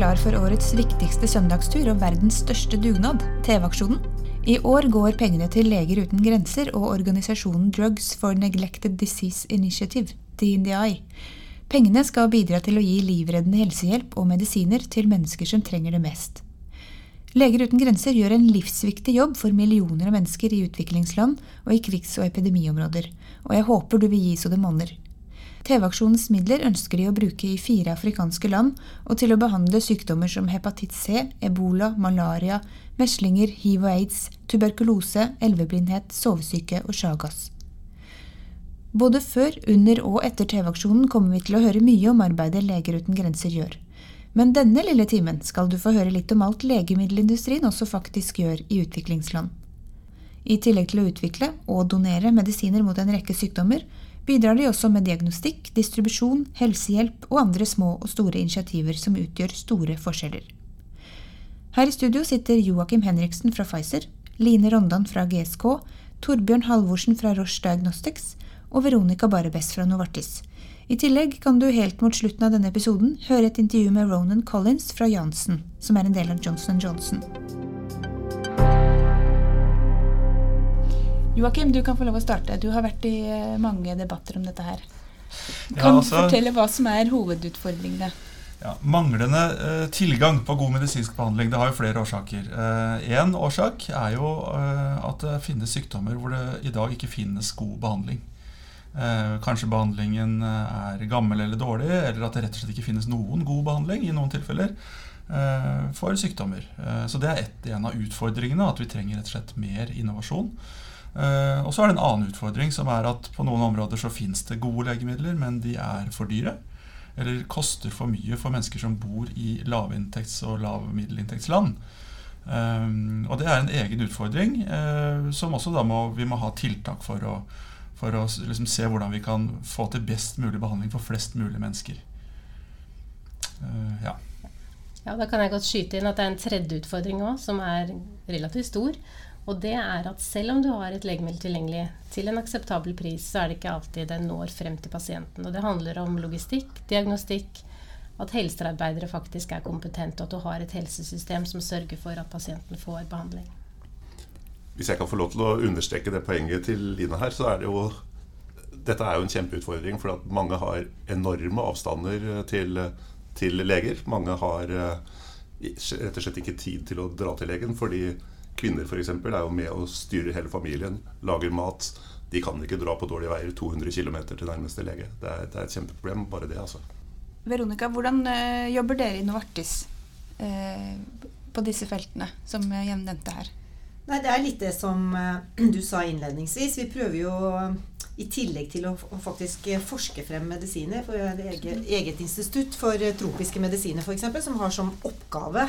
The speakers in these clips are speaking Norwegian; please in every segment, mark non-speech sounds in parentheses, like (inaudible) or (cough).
klar for årets viktigste søndagstur og verdens største dugnad, TV-aksjonen. I år går pengene til Leger uten grenser og organisasjonen Drugs for Neglected Disease Initiative, DNDI. Pengene skal bidra til å gi livreddende helsehjelp og medisiner til mennesker som trenger det mest. Leger uten grenser gjør en livsviktig jobb for millioner av mennesker i utviklingsland og i krigs- og epidemiområder, og jeg håper du vil gi så det monner. TV-aksjonens midler ønsker de å bruke i fire afrikanske land og til å behandle sykdommer som hepatitt C, ebola, malaria, meslinger, hiv og aids, tuberkulose, elveblindhet, sovesyke og sjagas. Både før, under og etter TV-aksjonen kommer vi til å høre mye om arbeidet Leger uten grenser gjør. Men denne lille timen skal du få høre litt om alt legemiddelindustrien også faktisk gjør i utviklingsland. I tillegg til å utvikle og donere medisiner mot en rekke sykdommer, bidrar de også med diagnostikk, distribusjon, helsehjelp og andre små og store initiativer som utgjør store forskjeller. Her i studio sitter Joakim Henriksen fra Pfizer, Line Rondan fra GSK, Torbjørn Halvorsen fra Roche Diagnostics og Veronica Barebes fra Novartis. I tillegg kan du helt mot slutten av denne episoden høre et intervju med Ronan Collins fra Janssen, som er en del av Johnson Johnson. Joakim, du kan få lov å starte. Du har vært i eh, mange debatter om dette her. Kan du altså- fortelle hva som er hovedutfordringene? Ja, manglende eh, tilgang på god medisinsk behandling det har jo flere årsaker. Én årsak er jo eh, at det finnes sykdommer hvor det i dag ikke finnes god behandling. Eh, kanskje behandlingen eh, er gammel eller dårlig, eller at det rett og slett ikke finnes noen god behandling i noen tilfeller eh, for sykdommer. Eh, så det er et, en av utfordringene, at vi trenger rett og slett mer innovasjon. Eh, og så er det en annen utfordring, som er at på noen områder så fins det gode legemidler, men de er for dyre. Eller koster for mye for mennesker som bor i lavinntekts- og lavmiddelinntektsland. Um, og det er en egen utfordring eh, som også da må, vi må ha tiltak for å, for å liksom se hvordan vi kan få til best mulig behandling for flest mulig mennesker. Eh, ja. Ja, Da kan jeg godt skyte inn at det er en tredje utfordring òg, som er relativt stor. Og det er at selv om du har et legemiddel tilgjengelig til en akseptabel pris, så er det ikke alltid det når frem til pasienten. Og det handler om logistikk, diagnostikk, at helsearbeidere faktisk er kompetente, og at du har et helsesystem som sørger for at pasienten får behandling. Hvis jeg kan få lov til å understreke det poenget til Line her, så er det jo Dette er jo en kjempeutfordring, for at mange har enorme avstander til, til leger. Mange har eh, rett og slett ikke tid til å dra til legen, fordi kvinner for eksempel, er jo med og styrer hele familien, lager mat. De kan ikke dra på dårlige veier 200 km til nærmeste lege. Det er, det er et kjempeproblem, bare det, altså. Veronica, hvordan eh, jobber dere i Novartis eh, på disse feltene som jeg nevnte her? Nei, Det er litt det som eh, du sa innledningsvis. Vi prøver jo i tillegg til å faktisk eh, forske frem medisiner for eget, eget institutt for eh, tropiske medisiner f.eks., som har som oppgave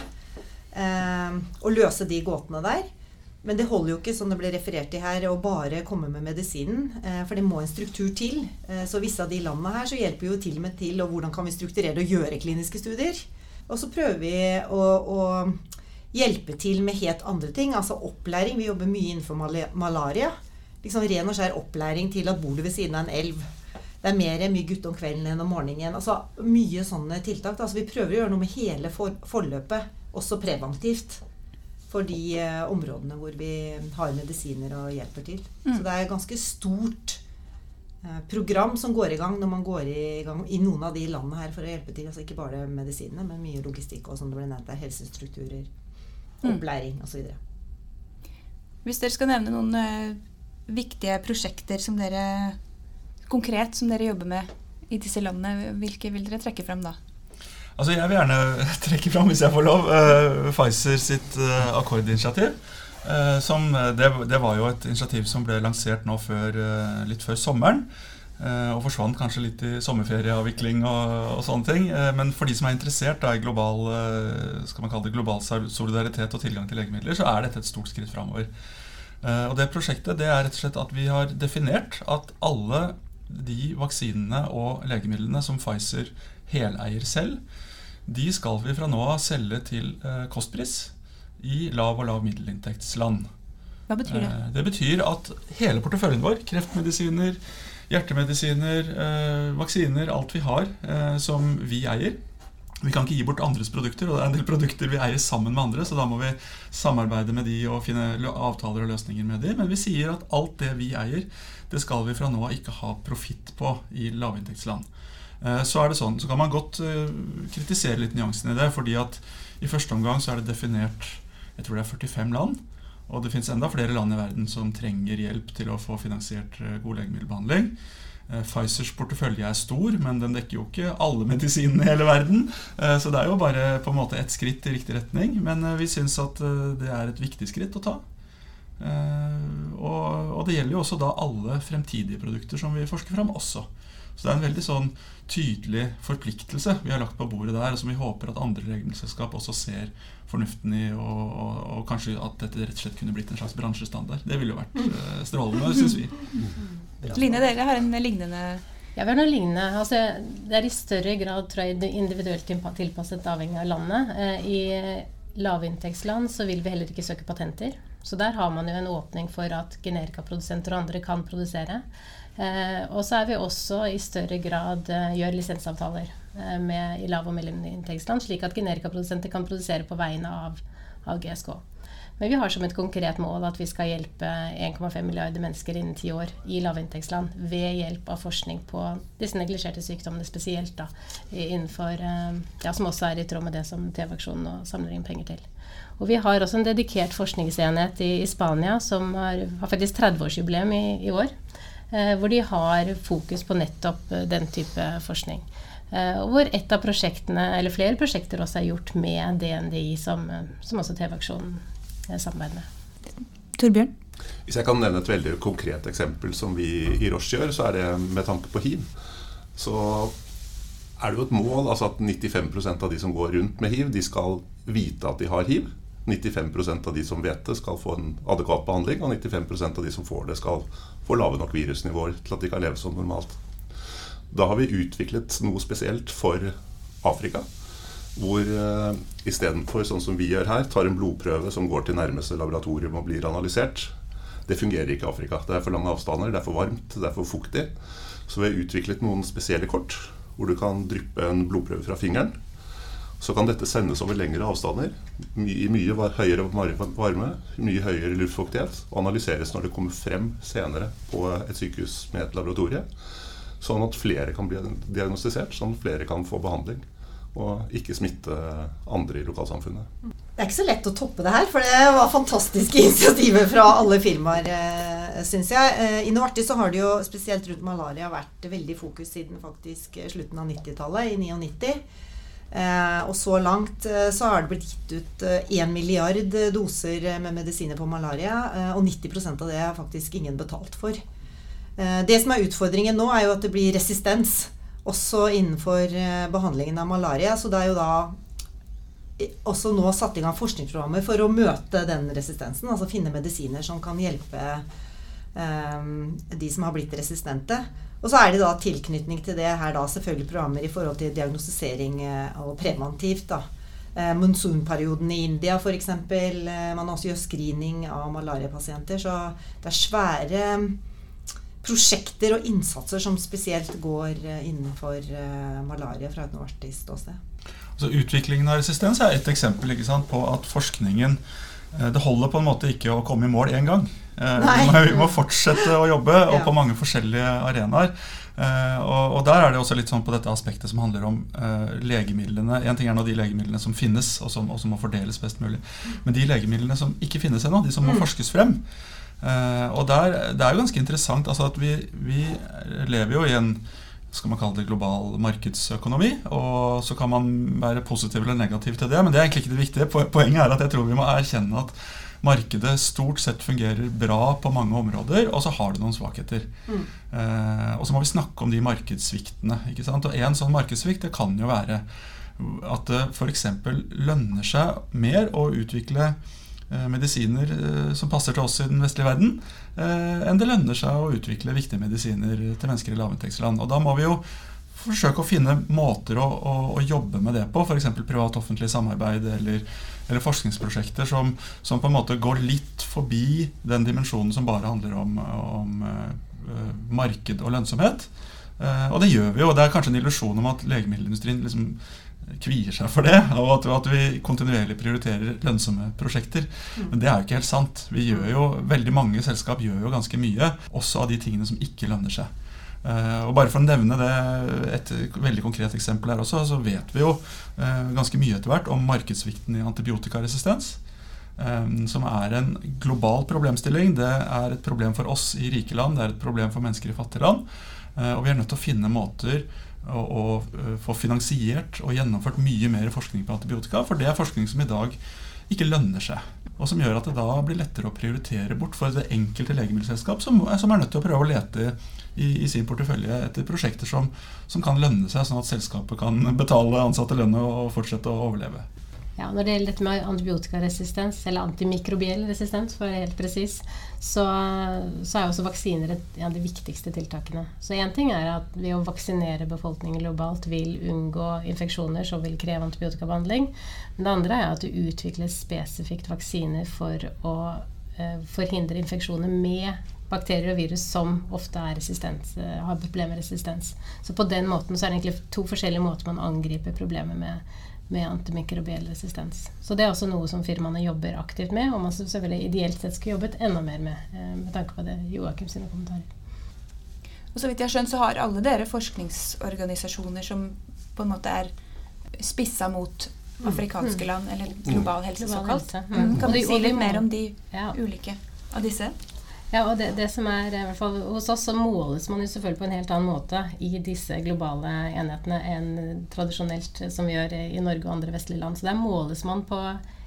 eh, å løse de gåtene der. Men det holder jo ikke, som det ble referert til her, å bare komme med medisinen. Eh, for det må en struktur til. Eh, så visse av de landene her så hjelper jo til med til og hvordan kan vi strukturere og gjøre kliniske studier. Og så prøver vi å, å hjelpe til med helt andre ting. Altså opplæring. Vi jobber mye innenfor mala- malaria. Liksom ren og skjær opplæring til at bor du ved siden av en elv. Det er mer mygg gutt om kvelden enn om morgenen. Altså Mye sånne tiltak. Da. Altså, vi prøver å gjøre noe med hele for forløpet, også preventivt. For de eh, områdene hvor vi har medisiner og hjelper til. Mm. Så det er et ganske stort eh, program som går i gang når man går i gang i noen av de landene her for å hjelpe til. Altså ikke bare medisinene, men mye logistikk og som det ble nevnt der. Helsestrukturer, Mm. opplæring osv. Hvis dere skal nevne noen ø, viktige prosjekter som dere konkret som dere jobber med i disse landene, hvilke vil dere trekke frem da? Altså Jeg vil gjerne (laughs) trekke fram, hvis jeg får lov, uh, Pfizer sitt uh, akkordinitiativ. Uh, som, det, det var jo et initiativ som ble lansert nå før, litt før sommeren. og forsvant kanskje litt i sommerferieavvikling og, og sånne ting. Men for de som er interessert da, i global, skal man kalle det global solidaritet og tilgang til legemidler, så er dette et stort skritt framover. Og det prosjektet det er rett og slett at vi har definert at alle de vaksinene og legemidlene som Pfizer heleier selv, de skal vi fra nå av selge til eh, kostpris i lav- og lav-middelinntektsland. Hva betyr det? Eh, det betyr at hele porteføljen vår, kreftmedisiner, hjertemedisiner, eh, vaksiner, alt vi har som vi eier, vi kan ikke gi bort andres produkter, og det er en del produkter vi eier sammen med andre, så da må vi samarbeide med de og finne avtaler og løsninger med de. Men vi sier at alt det vi eier, det skal vi fra nå av ikke ha profitt på i lavinntektsland. Eh, så er det sånn, så kan man godt eh, kritisere litt nyansene i det, fordi at i første omgang så er det definert jeg tror det er 45 land. Og det fins enda flere land i verden som trenger hjelp til å få finansiert eh, god legemiddelbehandling. Eh, Pfizers portefølje er stor, men den dekker jo ikke alle medisinene i hele verden. Så det er jo bare på en måte et skritt i riktig retning. Men vi syns at det er et viktig skritt å ta. Og det gjelder jo også da alle fremtidige produkter som vi forsker fram også. Så det er en veldig sånn tydelig forpliktelse vi har lagt på bordet der, og som vi håper at andre legemiddelselskap også ser fornuften i, og, og, og, kanskje at dette rett og slett kunne blitt en slags bransjestandard. Det ville jo vært uh, strålende, syns vi. Line, dere har en lignende ja, vi har noe lignende. Altså, det er i større grad tror jeg, individuelt tilpasset avhengig av landet. Eh, I lavinntektsland så vil vi heller ikke søke patenter. Så der har man jo en åpning for at generikaprodusenter og andre kan produsere. Eh, og så er vi også i større grad eh, gjør lisensavtaler eh, med, i lav- og mellominntektsland, slik at generikaprodusenter kan produsere på vegne av, av, GSK. Men vi har som et konkret mål at vi skal hjelpe 1,5 milliarder mennesker innen ti år i lavinntektsland ved hjelp av forskning på disse neglisjerte sykdommene spesielt, da, innenfor, ja, som også er i tråd med det som TV-aksjonen nå samler inn penger til. Og vi har også en dedikert forskningsenhet i, i Spania som har, har faktisk 30-årsjubileum i, i, år. Eh, hvor de har fokus på nettopp eh, den type forskning. Eh, hvor et av prosjektene, eller flere prosjekter også er gjort med DNDI, som, som også TV-aksjonen samarbeider med. Torbjørn? Hvis jeg kan nevne et veldig konkret eksempel som vi i Roche gjør, så er det med tanke på hiv. Så er det jo et mål altså at 95% av de som går rundt med hiv, de skal vite at de har hiv. 95% av de som vet det, skal få en adekvat behandling, og 95% av de som får det, skal få lave nok virusnivåer til at de kan leve som normalt. Da har vi utviklet noe spesielt for Afrika. Hvor uh, istedenfor sånn som vi gjør her, tar en blodprøve som går til nærmeste laboratorium og blir analysert. Det fungerer ikke i Afrika. Det er for lange avstander, det er for varmt, det er for fuktig. Så vi har utviklet noen spesielle kort hvor du kan dryppe en blodprøve fra fingeren så kan dette sendes over lengre avstander, i mye høyere varme, mye høyere luftfuktighet, og analyseres når det kommer frem senere på et sykehus med et laboratorie. Sånn at flere kan bli diagnostisert, sånn at flere kan få behandling. Og ikke smitte andre i lokalsamfunnet. Det er ikke så lett å toppe det her, for det var fantastiske (laughs) initiativer fra alle firmaer, eh, syns jeg. Eh, I Novartis så har det jo spesielt rundt malaria vært veldig fokus siden faktisk slutten av 90-tallet, i 99. Eh, og så langt eh, så har det blitt gitt ut eh, milliard doser med medisiner på malaria, og 90% av det er faktisk ingen betalt for. Det som er utfordringen nå, er jo at det blir resistens også innenfor eh, behandlingen av malaria. Så det er jo da også nå satt i gang forskningsprogrammer for å møte den resistensen. Altså finne medisiner som kan hjelpe de som har blitt resistente. Og så er det da tilknytning til det her da selvfølgelig programmer i forhold til diagnostisering eh, og preventivt. da. Eh, monsunperioden i India f.eks. Eh, man også gjør screening av malariapasienter. Så det er svære mm, prosjekter og innsatser som spesielt går innenfor malaria fra et Novartis-ståsted. Altså, utviklingen av resistens er et eksempel sant, på at forskningen det holder på en måte ikke å komme i mål én gang. Eh, vi må fortsette å jobbe, og på mange forskjellige arenaer. Uh, og, og, der er det også litt sånn på dette aspektet som handler om legemidlene. En ting er nå de legemidlene som finnes, og som, og som, må fordeles best mulig. Men de legemidlene som ikke finnes ennå, de som må mm. forskes frem. Uh, og der, det er jo ganske interessant altså at vi, vi, lever jo i en skal man kalle det global markedsøkonomi. Og så kan man være positiv eller negativ til det, men det er egentlig ikke det viktige. Poenget er at jeg tror vi må erkjenne at markedet stort sett fungerer bra på mange områder, og så har det noen svakheter. Mm. Eh, og så må vi snakke om de markedssviktene. ikke sant? Og en sånn markedssvikt det kan jo være at det f.eks. lønner seg mer å utvikle medisiner eh, som passer til oss i den vestlige verden, eh, enn det lønner seg å utvikle viktige medisiner til mennesker i lavinntektsland. Og da må vi jo forsøke å finne måter å, å, å jobbe med det på, f.eks. privat-offentlig samarbeid eller, eller forskningsprosjekter som, som, på en måte går litt forbi den dimensjonen som bare handler om, om uh, marked og lønnsomhet. Uh, og det gjør vi jo. Det er kanskje en illusjon om at legemiddelindustrien liksom kvier seg for det, og at, at vi kontinuerlig prioriterer lønnsomme prosjekter. Men det er jo ikke helt sant. Vi gjør jo, Veldig mange selskap gjør jo ganske mye, også av de tingene som ikke lønner seg. Uh, og bare for å nevne det, Et veldig konkret eksempel her også, så vet vi jo uh, ganske mye etter hvert om markedssvikten i antibiotikaresistens. Um, som er en global problemstilling. Det er et problem for oss i rike land, det er et problem for mennesker i fattige land. Og vi er nødt til å finne måter å, å få finansiert og gjennomført mye mer forskning på antibiotika. For det er forskning som i dag ikke lønner seg. Og som gjør at det da blir lettere å prioritere bort for det enkelte legemiddelselskap, som, som er nødt til å prøve å lete i, i sin portefølje etter prosjekter som, som, kan lønne seg, sånn at selskapet kan betale ansatte lønn og fortsette å overleve. Ja, Når det gjelder dette med antibiotikaresistens, eller antimikrobiell resistens, for å være helt presis, så, så, er også vaksiner et av de viktigste tiltakene. Så én ting er at ved å vaksinere befolkningen globalt vil unngå infeksjoner som vil kreve antibiotikabehandling. Men det andre er at det utvikles spesifikt vaksiner for å eh, forhindre infeksjoner med bakterier og virus som ofte er eh, har problemer med resistens. Så på den måten så er det egentlig to forskjellige måter man angriper problemet med med antimikrobiell resistens. Så det er også noe som firmaene jobber aktivt med, og man selvfølgelig ideelt sett skulle jobbet enda mer med, eh, med tanke på det Joakim sine kommentarer. Og så vidt jeg har skjønt, så har alle dere forskningsorganisasjoner som på en måte er spissa mot mm. afrikanske land, eller global helse, såkalt. Mm. Kan du si litt mer om de ulike av disse? Ja, og det, det, som er, i hvert fall Hos oss så måles man jo selvfølgelig på en helt annen måte i disse globale enhetene enn tradisjonelt som vi gjør i Norge og andre vestlige land. Så der måles man på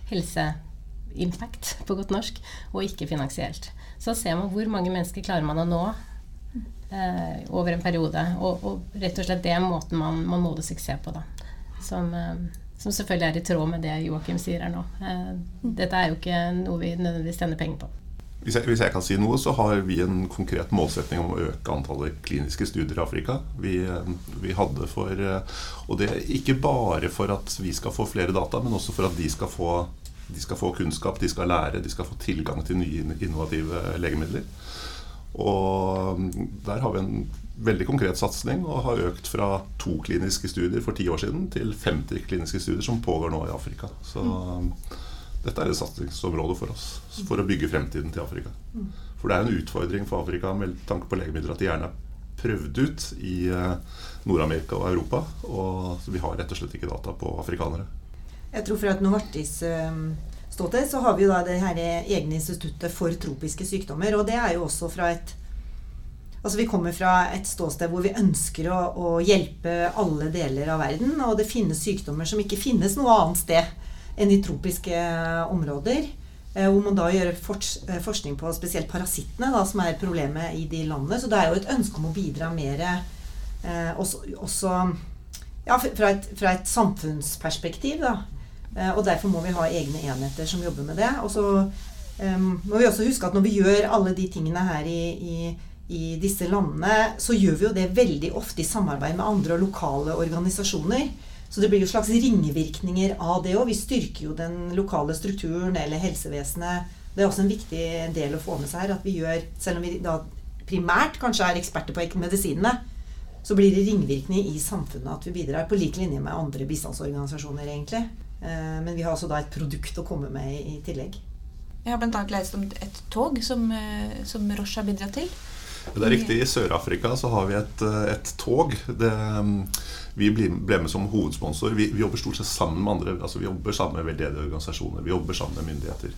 helseimpact, på godt norsk, og ikke finansielt. Så ser man hvor mange mennesker klarer man å nå eh, over en periode. Og, og, rett og slett det er måten man, man måler suksess på, da. Som, eh, som, selvfølgelig er i tråd med det Joakim sier her nå. Eh, dette er jo ikke noe vi nødvendigvis tjener penger på. Hvis jeg, hvis jeg, kan si noe, så har vi en konkret målsetning om å øke antallet kliniske studier i Afrika. Vi, eh, vi hadde for eh, Og det er ikke bare for at vi skal få flere data, men også for at de skal få, de skal få kunnskap, de skal lære, de skal få tilgang til nye innovative legemidler. Og mm, der har vi en veldig konkret satsing og har økt fra to kliniske studier for ti år siden til 50 kliniske studier som pågår nå i Afrika. Så mm dette er et satsingsområde for oss for å bygge fremtiden til Afrika. For det er en utfordring for Afrika med tanke på legemidler at de gjerne er prøvd ut i eh, Nord-Amerika og Europa. Og vi har rett og slett ikke data på afrikanere. Jeg tror fra et Novartis ehm, ståsted så har vi jo da det her egne instituttet for tropiske sykdommer. Og det er jo også fra et Altså Vi kommer fra et ståsted hvor vi ønsker å, å hjelpe alle deler av verden. Og det finnes sykdommer som ikke finnes noe annet sted enn i tropiske områder. Eh, hvor man da gjør eh, forskning på spesielt parasittene, da, som er problemet i de landene. Så det er jo et ønske om å bidra mer eh, også, også ja, fra, et, fra, et, samfunnsperspektiv. Da. Eh, og derfor må vi ha egne enheter som jobber med det. Og så eh, må vi også huske at når vi gjør alle de tingene her i, i, i disse landene, så gjør vi jo det veldig ofte i samarbeid med andre og lokale organisasjoner. Så det blir jo slags ringvirkninger av det òg. Vi styrker jo den lokale strukturen eller helsevesenet. Det er også en viktig del å få med seg her. At vi gjør, selv om vi da primært kanskje er eksperter på medisinene, så blir det ringvirkninger i samfunnet at vi bidrar på lik linje med andre bistandsorganisasjoner, egentlig. Eh, men vi har også da et produkt å komme med i tillegg. Jeg har bl.a. lest om et tog som, eh, som Roche har bidratt til. Det er riktig. I Sør-Afrika så har vi et, eh, et tog. Det, mm, vi ble med som hovedsponsor. Vi, vi, jobber stort sett sammen med andre. altså Vi jobber sammen med veldedige organisasjoner. Vi jobber sammen med myndigheter.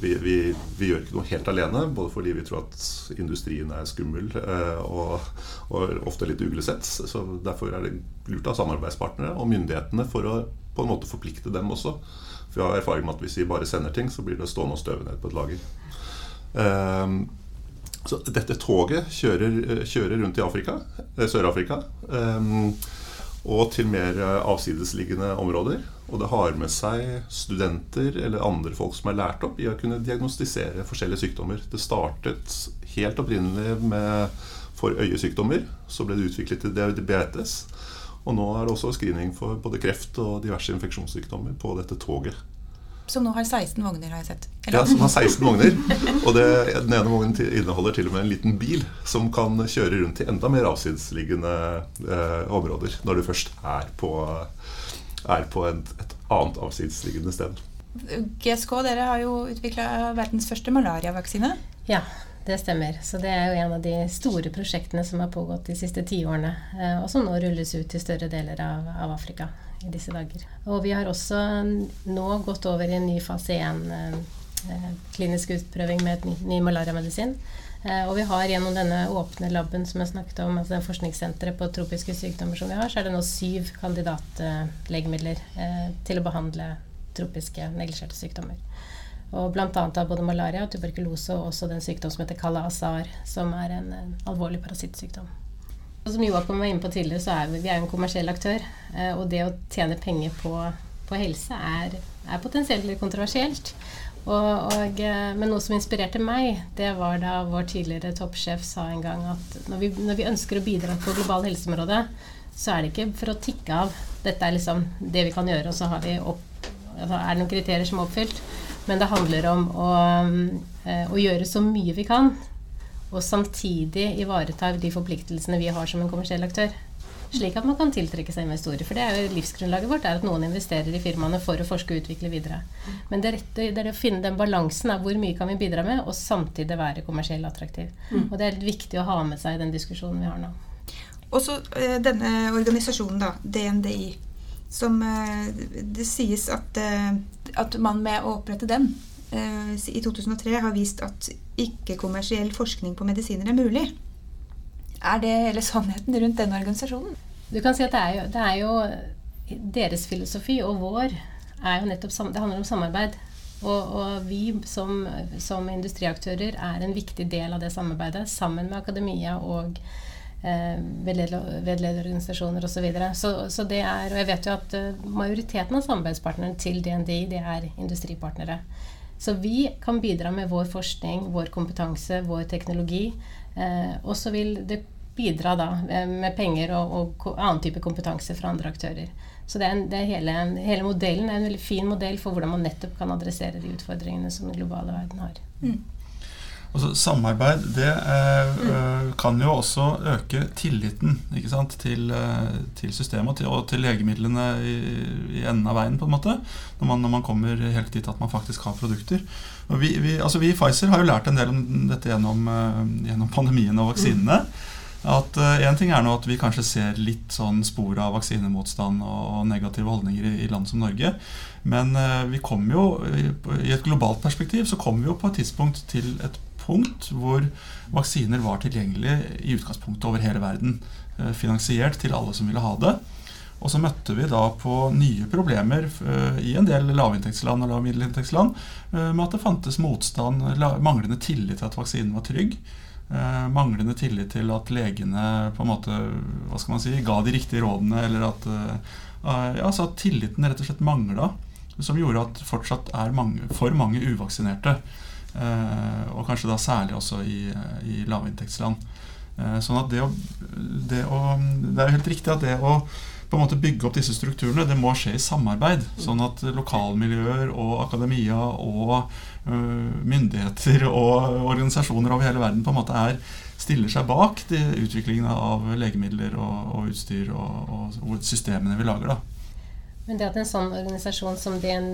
Vi, vi, vi, gjør ikke noe helt alene, både fordi vi tror at industrien er skummel eh, og, og, ofte litt uglesett. Så Derfor er det lurt av samarbeidspartnere og myndighetene for å på en måte forplikte dem også. For vi har erfaring med at hvis vi bare sender ting, så blir det stående og støve ned på et lager. Um, så dette toget kjører, eh, kjører rundt i Afrika, eh, Sør-Afrika. Um, og til mer avsidesliggende områder. Og det har med seg studenter eller andre folk som er lært opp i å kunne diagnostisere forskjellige sykdommer. Det startet helt opprinnelig med for øyesykdommer. Så ble det utviklet til diabetes. Og nå er det også screening for både kreft og diverse infeksjonssykdommer på dette toget. Som nå har 16 vogner, har jeg sett. Eller? Ja, som har 16 vogner. Og det, den ene vognen inneholder til og med en liten bil som kan kjøre rundt i enda mer avsidesliggende eh, områder når du først er på, er på et, et annet avsidesliggende sted. GSK, dere har jo utvikla verdens første malariavaksine. Ja, det stemmer. Så det er jo en av de store prosjektene som har pågått de siste tiårene, eh, og som nå rulles ut til større deler av, av, Afrika i disse dager. Og vi har også nå gått over i en ny fase 1 eh, eh, klinisk utprøving med et ny, malariamedisin. Eh, og vi har gjennom denne åpne laben som jeg snakket om, altså den forskningssenteret på tropiske sykdommer som vi har, så er det nå syv kandidatlegemidler til å behandle tropiske neglisjerte sykdommer. Og bl.a. av både malaria, tuberkulose og også den sykdom som heter kala azar, som er en, en alvorlig parasittsykdom. Som Joakim var inne på tidligere, så er vi, vi er en kommersiell aktør. Eh, og det å tjene penger på, på helse er, er, potensielt litt kontroversielt. Og, og, eh, men noe som inspirerte meg, det var da vår tidligere toppsjef sa en gang at når vi, når vi ønsker å bidra på global helseområde, så er det ikke for å tikke av. Dette er liksom det vi kan gjøre, og så opp, altså er det noen kriterier som er oppfylt. Men det handler om å, eh, å, gjøre så mye vi kan, og samtidig ivareta de forpliktelsene vi har som en kommersiell aktør. Slik at man kan tiltrekke seg investorer. For det er jo livsgrunnlaget vårt er at noen investerer i firmaene for å forske og utvikle videre. Men det er, det er å finne den balansen av hvor mye kan vi bidra med, og samtidig være kommersielt attraktiv. Mm. Og det er litt viktig å ha med seg i den diskusjonen vi har nå. Også eh, denne organisasjonen, da, DNDI, som eh, det sies at at man med å opprette den eh, i 2003 har vist at ikke-kommersiell forskning på medisiner er mulig. Er det hele sannheten rundt den organisasjonen? Du kan si at det er jo, det er jo deres filosofi og vår er jo nettopp Det handler om samarbeid. Og, og vi som, som, industriaktører er en viktig del av det samarbeidet, sammen med akademia og eh, vedlederorganisasjoner osv. Så, videre. så Så det er, og jeg vet jo at uh, majoriteten av samarbeidspartnerne til DNDI det er industripartnere. Så vi kan bidra med vår forskning, vår kompetanse, vår teknologi. Eh, og så vil det bidra da eh, med penger og, og, annen type kompetanse fra andre aktører. Så det er, en, det er hele, hele, modellen er en veldig fin modell for hvordan man nettopp kan adressere de utfordringene som den globale verden har. Mm. Altså, samarbeid det eh, mm. kan jo også øke tilliten til, sant, til, systemet til, og til legemidlene i, i, enden av veien, på en måte. Når man, når man kommer helt dit at man faktisk har produkter. Vi, vi, altså vi, i Pfizer har jo lært en del om dette gjennom, uh, gjennom pandemien og vaksinene. At Én uh, ting er nå at vi kanskje ser litt sånn spor av vaksinemotstand og, og negative holdninger i, i, land som Norge. Men uh, vi kommer jo, i, i et globalt perspektiv så kommer vi jo på et tidspunkt til et punkt hvor vaksiner var tilgjengelig i utgangspunktet over hele verden. Eh, finansiert til alle som ville ha det. Og så møtte vi da på nye problemer eh, i en del lavinntektsland og lavmiddelinntektsland eh, med at det fantes motstand, manglende tillit til at vaksinen var trygg. Manglende tillit til at legene på en måte, hva skal man si, ga de riktige rådene, eller at ja, så at tilliten rett og slett mangla. Som gjorde at fortsatt er mange, for mange uvaksinerte. Eh, og kanskje da særlig også i, i lavinntektsland. Eh, sånn at det å, det å Det er jo helt riktig at det å på en måte bygge opp disse strukturene, det må skje i samarbeid. Sånn at lokalmiljøer og akademia og myndigheter og organisasjoner over hele verden på en måte er, stiller seg bak de utviklingen av legemidler og, og utstyr og, og, og, systemene vi lager. da. Men det at en sånn organisasjon som DN,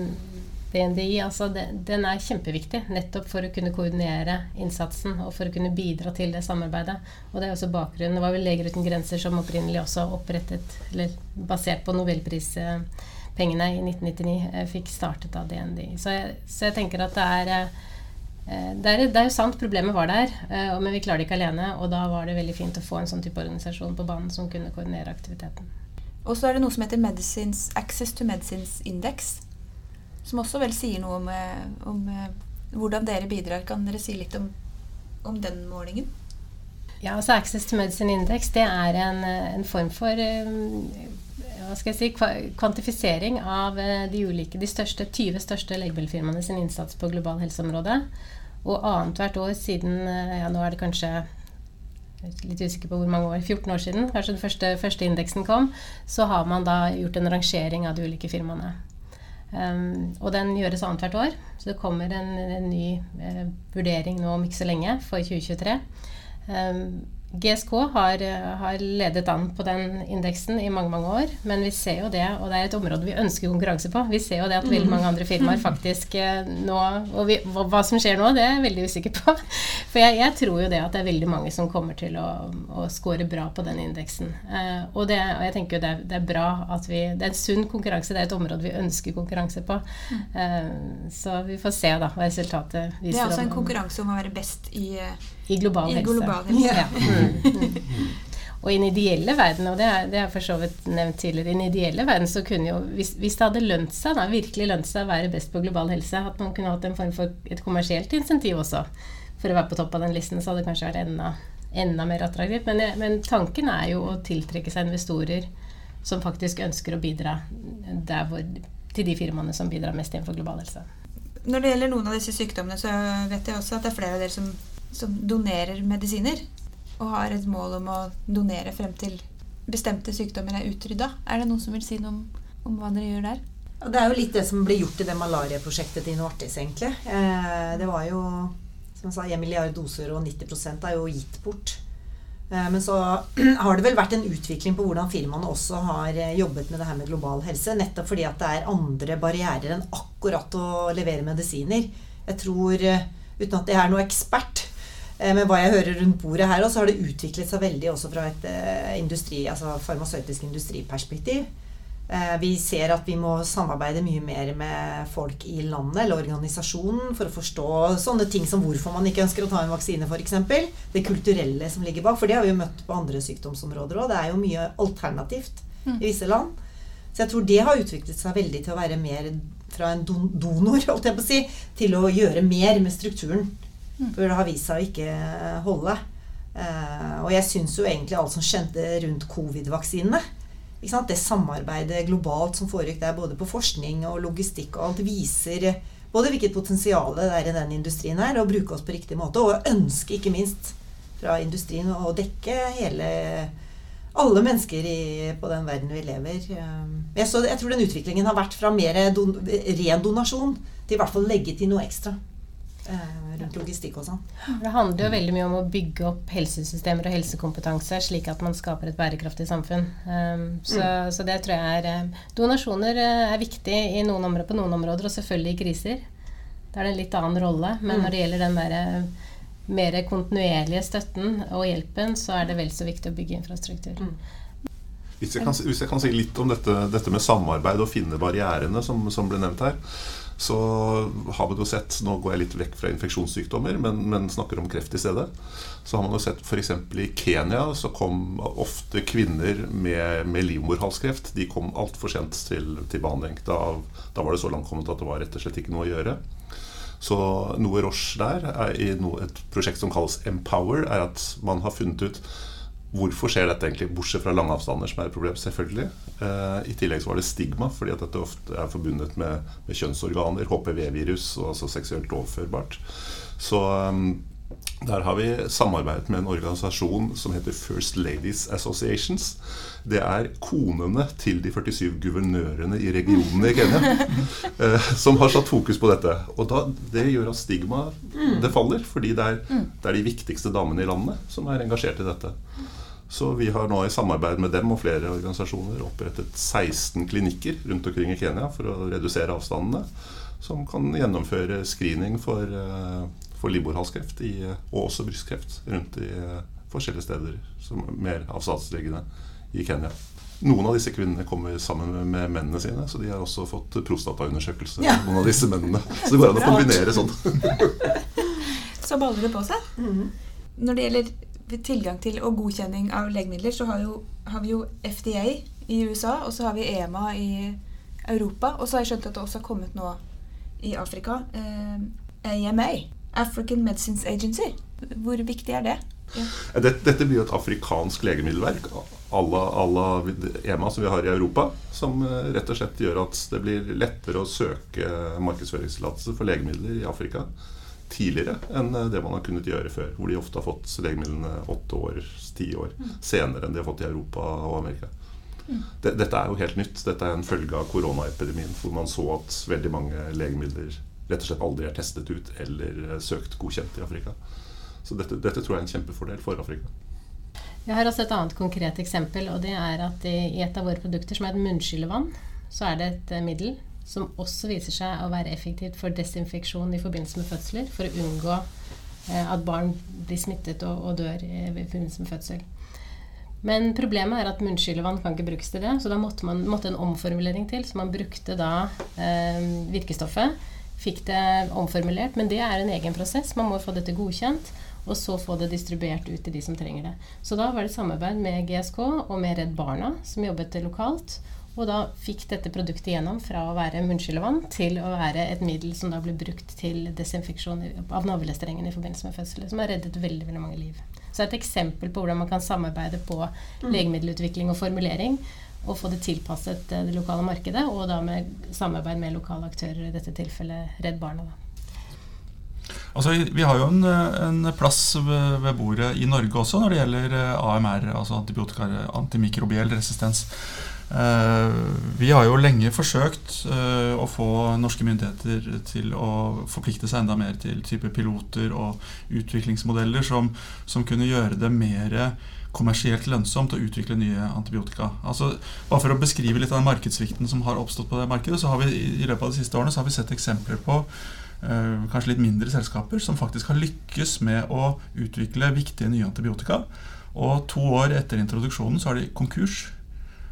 BNDI, altså det, den er kjempeviktig nettopp for å kunne koordinere innsatsen og for å kunne bidra til det samarbeidet. Og det er også bakgrunnen. Det var vel Leger uten grenser som opprinnelig også opprettet, eller basert på nobelprispengene i 1999, eh, fikk startet av DNDI. Så jeg, så jeg tenker at det er eh, det er, det er, jo sant, problemet var der, eh, men vi klarer det ikke alene. Og da var det veldig fint å få en sånn type organisasjon på banen som kunne koordinere aktiviteten. Og så er det noe som heter Medicines, Access to Medicines Index. Som også vel sier noe om, eh, om eh, hvordan dere bidrar. Kan dere si litt om, om den målingen? Ja, altså Access to Medicine Index det er en, eh, en form for hva skal jeg si, kvantifisering av de ulike, de største, 20 største legemiddelfirmaene sin innsats på global helseområde. Og annethvert år siden ja, Nå er det kanskje litt usikker på hvor mange år, 14 år siden, kanskje den første, første indeksen kom, så har man da gjort en rangering av de ulike firmaene. Um, og den gjøres annethvert år. Så det kommer en, en ny uh, vurdering nå om ikke så lenge, for 2023. Um, GSK har, eh, har, ledet an på den indeksen i mange mange år, men vi ser jo det, og det er et område vi ønsker konkurranse på. Vi ser jo det at veldig mange andre firmaer mm. (laughs) faktisk eh, nå Og vi, hva som skjer nå, det er jeg veldig usikker på. (laughs) For jeg, jeg, tror jo det at det er veldig mange som kommer til å, å score bra på den indeksen. Eh, og, det, og, jeg tenker jo det, det, er bra at vi Det er en sunn konkurranse, det er et område vi ønsker konkurranse på. Mm. Eh, så vi får se da hva resultatet viser. Det er altså en konkurranse om å være best i i global I helse. Global (laughs) helse. Ja. Mm. Og i den ideelle verden, og det har jeg for så vidt nevnt tidligere, i den ideelle verden så kunne jo, hvis, hvis det hadde lønt seg, da, virkelig lønt seg å være best på global helse, at man kunne hatt en form for et kommersielt insentiv også for å være på topp av den listen, så hadde det kanskje vært enda, enda mer attraktivt. Men, men, tanken er jo å tiltrekke seg investorer som faktisk ønsker å bidra hvor, til de firmaene som bidrar mest innenfor global helse. Når det gjelder noen av disse sykdommene, så vet jeg også at det er flere av dere som som donerer medisiner, og har et mål om å donere frem til bestemte sykdommer er utrydda. Er det noen som vil si noe om, om hva dere gjør der? Det er jo litt det som ble gjort i det malariaprosjektet til Novartis, egentlig. Eh, det var jo som jeg sa, 1 milliard doser, og 90 er jo gitt bort. Eh, men så (clears throat) har det vel vært en utvikling på hvordan firmaene også har eh, jobbet med det her med global helse. Nettopp fordi at det er andre barrierer enn akkurat å levere medisiner. Jeg tror, uten at jeg er noe ekspert, men hva jeg hører rundt bordet her, så har det utviklet seg veldig også fra et eh, industri, altså farmasøytisk industriperspektiv. Eh, vi ser at vi må samarbeide mye mer med folk i landet eller organisasjonen for å forstå sånne ting som hvorfor man ikke ønsker å ta en vaksine, f.eks. Det kulturelle som ligger bak. For det har vi jo møtt på andre sykdomsområder òg. Det er jo mye alternativt i visse land. Så jeg tror det har utviklet seg veldig til å være mer fra en donor, holdt jeg på å si, til å gjøre mer med strukturen. For det har vist seg å ikke holde. Uh, og jeg syns jo egentlig alt som skjedde rundt covid-vaksinene Det samarbeidet globalt som foregikk der, både på forskning og logistikk og alt, viser både hvilket potensial det er i den industrien her, å bruke oss på riktig måte, og ønske ikke minst fra industrien å dekke hele alle mennesker i, på den verden vi lever. Eh, jeg, så, jeg tror den utviklingen har vært fra mer don, ren donasjon til i hvert fall legge til noe ekstra. Eh, rundt logistikk og sånn. Det handler jo veldig mye om å bygge opp helsesystemer og helsekompetanse, slik at man skaper et bærekraftig samfunn. Um, så, mm. så, det tror jeg er eh, Donasjoner eh, er viktig i noen områder, på noen områder, og selvfølgelig i kriser. Da er det en litt annen rolle. Men mm. når det gjelder den der mer kontinuerlige støtten og hjelpen, så er det vel så viktig å bygge infrastruktur. Mm. Hvis jeg, kan, hvis jeg, kan, si litt om dette, dette med samarbeid og finne barrierene som, som ble nevnt her så har man jo sett Nå går jeg litt vekk fra infeksjonssykdommer, men, men snakker om kreft i stedet. Så har man jo sett f.eks. i Kenya så kom ofte kvinner med, med livmorhalskreft. De kom altfor sent til, til behandling. Da, da, var det så langt kommet at det var rett og slett ikke noe å gjøre. Så noe Roche der, er i et prosjekt som kalles Empower, er at man har funnet ut Hvorfor skjer dette egentlig, bortsett fra lange avstander, som er et problem? selvfølgelig. Eh, I tillegg så var det stigma, fordi at dette ofte er forbundet med, med kjønnsorganer, HPV-virus, og altså seksuelt overførbart. Så um, der har vi samarbeidet med en organisasjon som heter First Ladies Associations. Det er konene til de 47 guvernørene i regionene i Kenya (laughs) eh, som har satt fokus på dette. Og da, det gjør at stigma det faller, fordi det er, det er de viktigste damene i landet som er engasjert i dette. Så vi har nå i samarbeid med dem og flere organisasjoner opprettet 16 klinikker rundt omkring i Kenya for å redusere avstandene. Som kan gjennomføre screening for, eh, for livmorhalskreft og også brystkreft rundt i eh, forskjellige steder som er mer avstandsliggende i Kenya. Noen av disse kvinnene kommer sammen med mennene sine, så de har også fått prostataundersøkelse. Ja. Noen av disse mennene. Så det går an å kombinere sånn. (laughs) (laughs) så baller det på seg. Mm. Når det gjelder tilgang til og godkjenning av legemidler, så har, jo, har, vi jo FDA i USA, og så har vi EMA i Europa. Og så har jeg skjønt at det også har kommet nå i Afrika. Eh, AMA, African Medicines Agency. Hvor viktig er det? Ja. Dette, dette, blir jo et afrikansk legemiddelverk à la EMA som vi har i Europa. Som eh, rett og slett gjør at det blir lettere å søke markedsføringstillatelse for legemidler i Afrika tidligere enn eh, det man har kunnet gjøre før. Hvor de ofte har fått legemidlene åtte år, ti år mm. senere enn de har fått i Europa og Amerika. Mm. Dette er jo helt nytt. Dette er en følge av koronaepidemien, hvor man så at veldig mange legemidler rett og slett aldri er testet ut eller eh, søkt godkjent i Afrika. Så dette, dette tror jeg er en kjempefordel for Afrika. Jeg har også et annet konkret eksempel, og det er at i et av våre produkter, som er et munnskyllevann, så er det et eh, middel som også viser seg å være effektivt for desinfeksjon i forbindelse med fødsler, for å unngå eh, at barn blir smittet og, og dør i forbindelse med fødsel. Men problemet er at munnskyllevann kan ikke brukes til det, så da måtte man måtte en omformulering til. Så man brukte da eh, virkestoffet, fikk det omformulert, men det er en egen prosess. Man må få dette godkjent, og så få det distribuert ut til de som trenger det. Så da var det samarbeid med GSK og med Redd Barna, som jobbet lokalt. Og da fikk dette produktet gjennom fra å være munnskyllevann til å være et middel som da ble brukt til desinfeksjon av navlestrengen i forbindelse med fødsel, som har reddet veldig, veldig mange liv. Så et eksempel på hvordan man kan samarbeide på mm. legemiddelutvikling og formulering. Og få det tilpasset eh, det lokale markedet, og da med samarbeid med lokale aktører, i dette tilfellet Redd Barna. Altså, vi har jo en, en plass ved, bordet i Norge også når det gjelder eh, AMR, altså antimikrobiell resistens. Eh, vi har jo lenge forsøkt eh, å få norske myndigheter til å forplikte seg enda mer til type piloter og utviklingsmodeller som, som kunne gjøre det mer kommersielt lønnsomt å utvikle nye antibiotika. Altså, bare For å beskrive litt av den markedssvikten som har oppstått på det markedet, så har vi i løpet av de siste årene så har vi sett eksempler på uh, kanskje litt mindre selskaper som faktisk har lykkes med å utvikle viktige nye antibiotika. Og to år etter introduksjonen så har de konkurs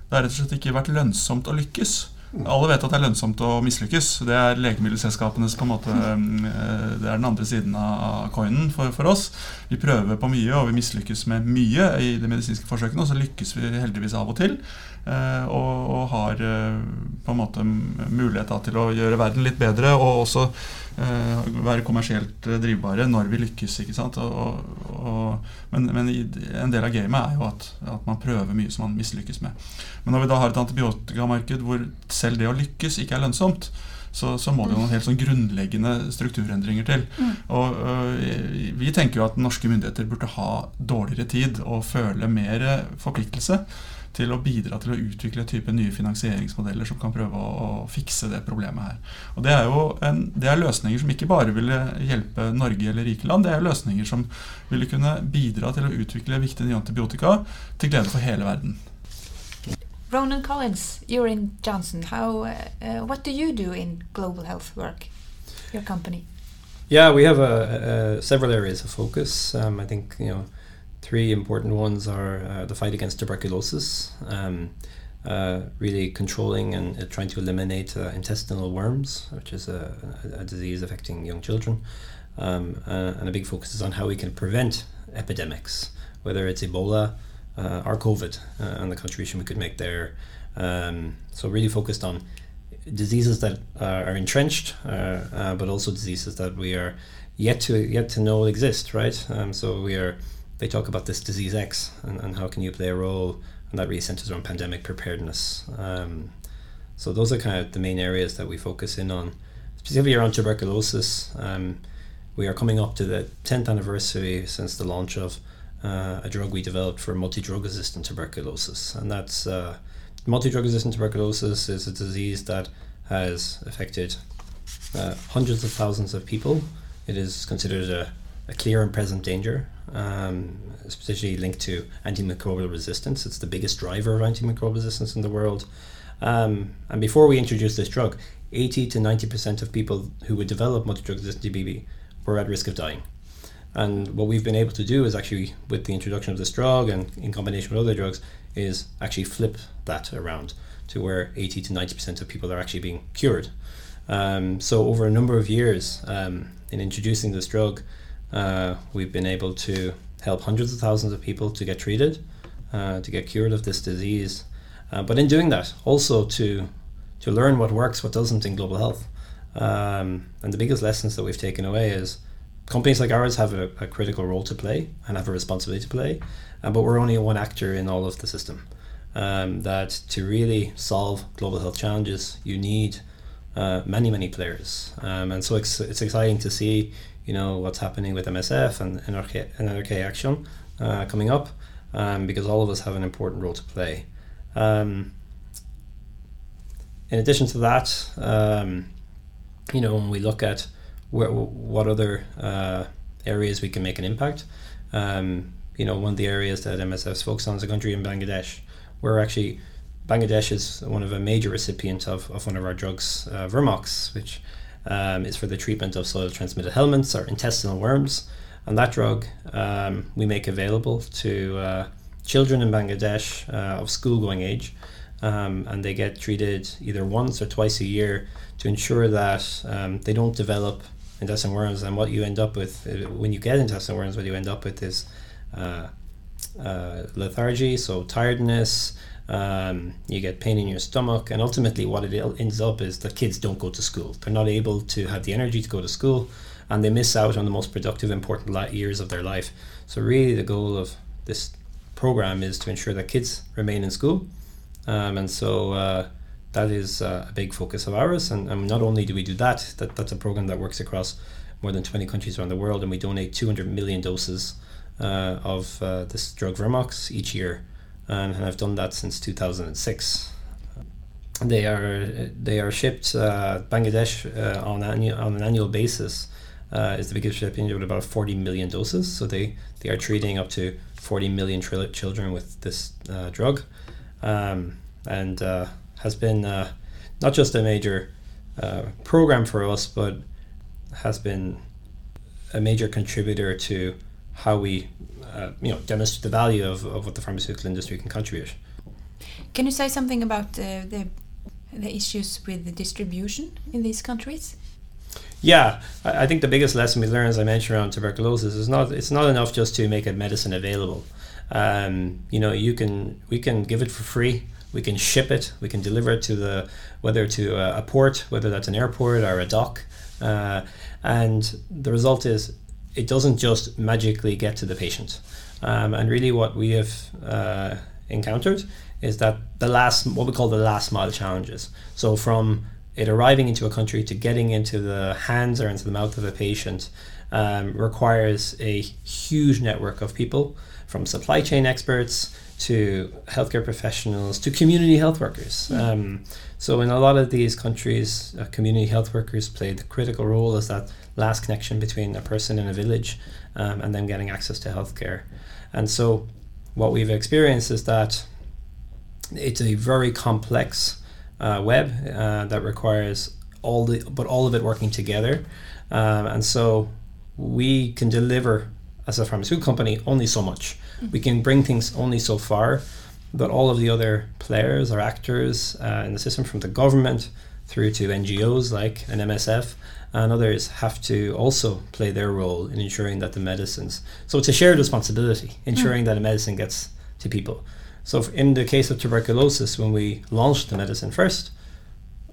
det har rett og slett ikke vært lønnsomt å lykkes. Alle vet at det er lønnsomt å mislykkes. Det er legemiddelselskapenes på en måte eh, Det er den andre siden av coinen for, for, oss. Vi prøver på mye, og vi mislykkes med mye i de medisinske forsøkene. Og så lykkes vi heldigvis av og til. Eh, og, og har eh, på en måte mulighet til å gjøre verden litt bedre. Og også være kommersielt drivbare når vi lykkes. ikke sant? Og, og, men, men, en del av gamet er jo at, at, man prøver mye som man mislykkes med. Men når vi da har et antibiotikamarked hvor selv det å lykkes ikke er lønnsomt, så, så, må det jo noen helt sånn grunnleggende strukturendringer til. Mm. Og øh, Vi tenker jo at norske myndigheter burde ha dårligere tid og føle mer forpliktelse til å bidra til å utvikle type nye finansieringsmodeller som kan prøve å, å fikse det problemet her. Og Det er jo en, det er løsninger som ikke bare ville hjelpe Norge eller rike land, det er løsninger som ville kunne bidra til å utvikle viktige nye antibiotika til glede for hele verden. Ronan Collins, you're in Johnson. How, uh, uh, what do you do in global health work, your company? Yeah, we have a, a, several areas of focus. Um, I think you know three important ones are uh, the fight against tuberculosis, um, uh, really controlling and uh, trying to eliminate uh, intestinal worms, which is a, a, disease affecting young children. Um, uh, and a big focus is on how we can prevent epidemics, whether it's Ebola uh, or COVID, and the contribution we could make there. Um, so, really focused on diseases that are entrenched, but also diseases that we are yet to yet to know exist. Right. Um, so we are they talk about this disease X and, and how can you play a role, and that really centers around pandemic preparedness. Um, so those are kind of the main areas that we focus in on, specifically around tuberculosis. Um, we are coming up to the 10th anniversary since the launch of uh, a drug we developed for multi-drug resistant tuberculosis, and that's uh, multi-drug resistant tuberculosis is a disease that has affected uh, hundreds of thousands of people. It is considered a, a clear and present danger um, especially linked to antimicrobial resistance. It's the biggest driver of antimicrobial resistance in the world. Um, and before we introduced this drug, 80 to 90% of people who would develop multi-drug resistant TBV were at risk of dying. And what we've been able to do is actually, with the introduction of this drug and in combination with other drugs, is actually flip that around to where 80 to 90% of people are actually being cured. Um, so over a number of years um, in introducing this drug, uh, we've been able to help hundreds of thousands of people to get treated, uh, to get cured of this disease. Uh, but in doing that, also to to learn what works, what doesn't in global health. Um, and the biggest lessons that we've taken away is companies like ours have a, a critical role to play and have a responsibility to play, uh, but we're only one actor in all of the system. Um, that to really solve global health challenges, you need uh, many, many players. Um, and so it's, it's exciting to see you know what's happening with MSF and NRK, Action uh, coming up, um, because all of us have an important role to play. Um, in addition to that, um, you know, when we look at where, what other uh, areas we can make an impact, um, you know, one of the areas that MSF's focused on is a country in Bangladesh. We're actually Bangladesh is one of a major recipient of, of one of our drugs, uh, Vermox, which um, is for the treatment of soil transmitted helminths or intestinal worms. And that drug um, we make available to uh, children in Bangladesh uh, of school going age. Um, and they get treated either once or twice a year to ensure that um, they don't develop intestinal worms. And what you end up with uh, when you get intestinal worms, what you end up with is uh, uh, lethargy, so tiredness, um, you get pain in your stomach, and ultimately, what it ends up is that kids don't go to school. They're not able to have the energy to go to school, and they miss out on the most productive, important years of their life. So, really, the goal of this program is to ensure that kids remain in school, um, and so uh, that is uh, a big focus of ours. And, and, not only do we do that, that that's a program that works across more than 20 countries around the world, and we donate 200 million doses uh, of uh, this drug Vermox each year and, I've done that since 2006. They are they are shipped uh, Bangladesh uh, on on an annual basis uh, is the biggest shipping with about 40 million doses. So they they are treating up to 40 million tri- children with this uh, drug, um, and uh, has been uh, not just a major program for us, but has been a major contributor to how we uh, you know demonstrate the value of, of what the pharmaceutical industry can contribute. Can you say something about uh, the the issues with the distribution in these countries? Yeah, I, I think the biggest lesson we learned, as I mentioned, around tuberculosis is not it's not enough just to make a medicine available. Um, you know, you can we can give it for free. We can ship it. We can deliver it to the whether to a, a port, whether that's an airport or a dock, uh, and the result is it doesn't just magically get to the patient. Um, and really, what we have uh, encountered is that the last, what we call the last mile challenges. So, from it arriving into a country to getting into the hands or into the mouth of a patient um, requires a huge network of people from supply chain experts to healthcare professionals to community health workers. Mm. Um, so, in a lot of these countries, uh, community health workers play the critical role as that last connection between a person in a village um, and them getting access to healthcare. And so, what we've experienced is that it's a very complex uh, web uh, that requires all the, but all of it working together. Um, and so, we can deliver as a pharmaceutical company only so much. Mm-hmm. We can bring things only so far, but all of the other players or actors uh, in the system, from the government through to NGOs like an MSF, and others have to also play their role in ensuring that the medicines. So it's a shared responsibility, ensuring mm. that a medicine gets to people. So in the case of tuberculosis, when we launched the medicine first,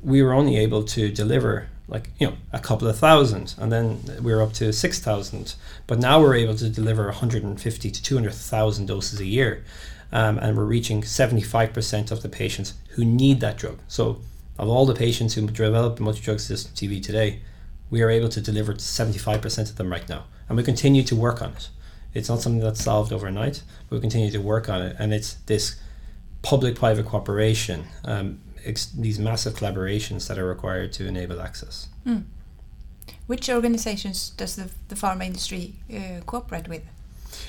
we were only able to deliver like you know a couple of thousand, and then we were up to six thousand. But now we're able to deliver 150 to 200 thousand doses a year, um, and we're reaching 75 percent of the patients who need that drug. So of all the patients who develop multi-drug resistant TB today, we are able to deliver 75% of them right now. And we continue to work on it. It's not something that's solved overnight, but we continue to work on it. And it's this public private cooperation, um, ex- these massive collaborations that are required to enable access. Mm. Which organizations does the, the pharma industry uh, cooperate with?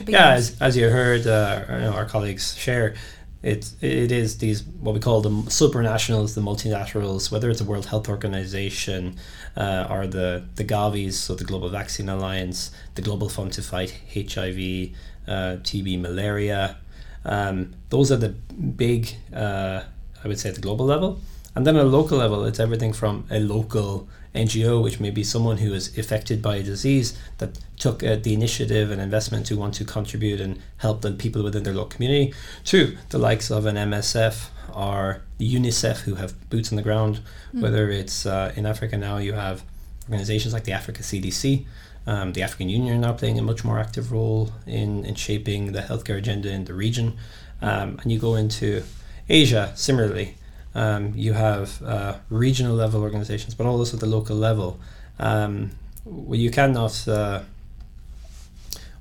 Yeah, as, as you heard uh, you know, our colleagues share, it it is these what we call the supranationals, the multilaterals, whether it's the World Health Organization uh, or the the Gavis, so the Global Vaccine Alliance, the Global Fund to Fight HIV, uh, TB, malaria. Um, those are the big, uh, I would say, at the global level, and then at a local level, it's everything from a local NGO, which may be someone who is affected by a disease that took uh, the initiative and investment to want to contribute and help the people within their local community, to the likes of an MSF or UNICEF who have boots on the ground. Mm. Whether it's uh, in Africa now, you have organizations like the Africa CDC. Um, the African Union are now playing a much more active role in, in shaping the healthcare agenda in the region. Um, and you go into Asia, similarly. Um, you have uh, regional level organizations, but also at the local level. Um, what you cannot uh,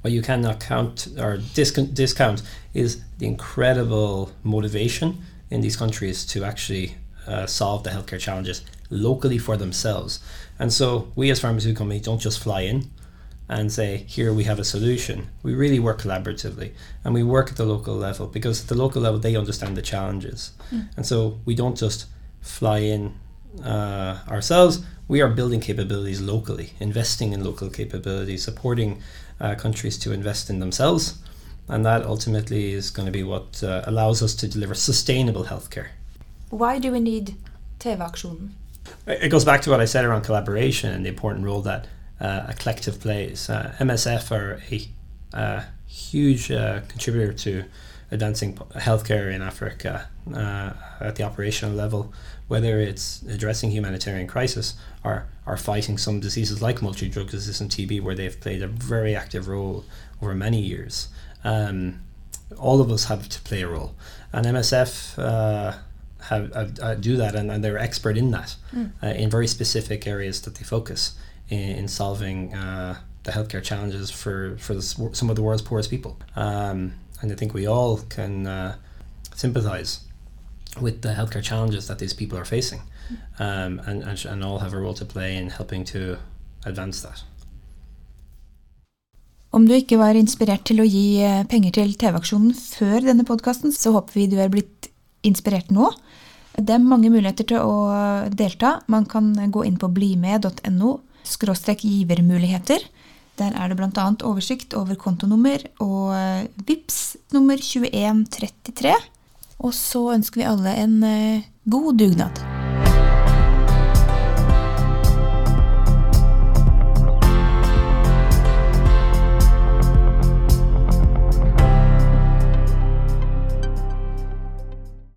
what you cannot count or discount, discount is the incredible motivation in these countries to actually uh, solve the healthcare challenges locally for themselves. And so we as pharmaceutical companies don't just fly in. And say, here we have a solution. We really work collaboratively and we work at the local level because at the local level they understand the challenges. And so we don't just fly in uh, ourselves, we are building capabilities locally, investing in local capabilities, supporting uh, countries to invest in themselves. And that ultimately is going to be what uh, allows us to deliver sustainable healthcare. Why do we need TV-aksjonen? It goes back to what I said around collaboration and the important role that a collective plays. Uh, MSF are a uh, huge uh, contributor to advancing healthcare in Africa uh, at the operational level, whether it's addressing humanitarian crisis or, or fighting some diseases like multi-drug resistant TB, where they've played a very active role over many years. Um, all of us have to play a role, and MSF uh, have, have uh, do that, and, and they're expert in that uh, in very specific areas that they focus in, in solving uh, the healthcare challenges for for the, some of the world's poorest people. Um, and I think we all can uh, sympathise with the healthcare challenges that these people are facing, um, and, and and all have a role to play in helping to advance that. Om du ikke var inspirert til å gi eh, penger til TV-aksjonen før denne podkasten, så håper vi du er blitt inspirert nå. Det er mange muligheter til å delta. Man kan gå inn på blimed.no skråstrek givermuligheter. Der er det bl.a. oversikt over kontonummer og eh, VIPS nummer 2133. Og så ønsker vi alle en eh, god dugnad.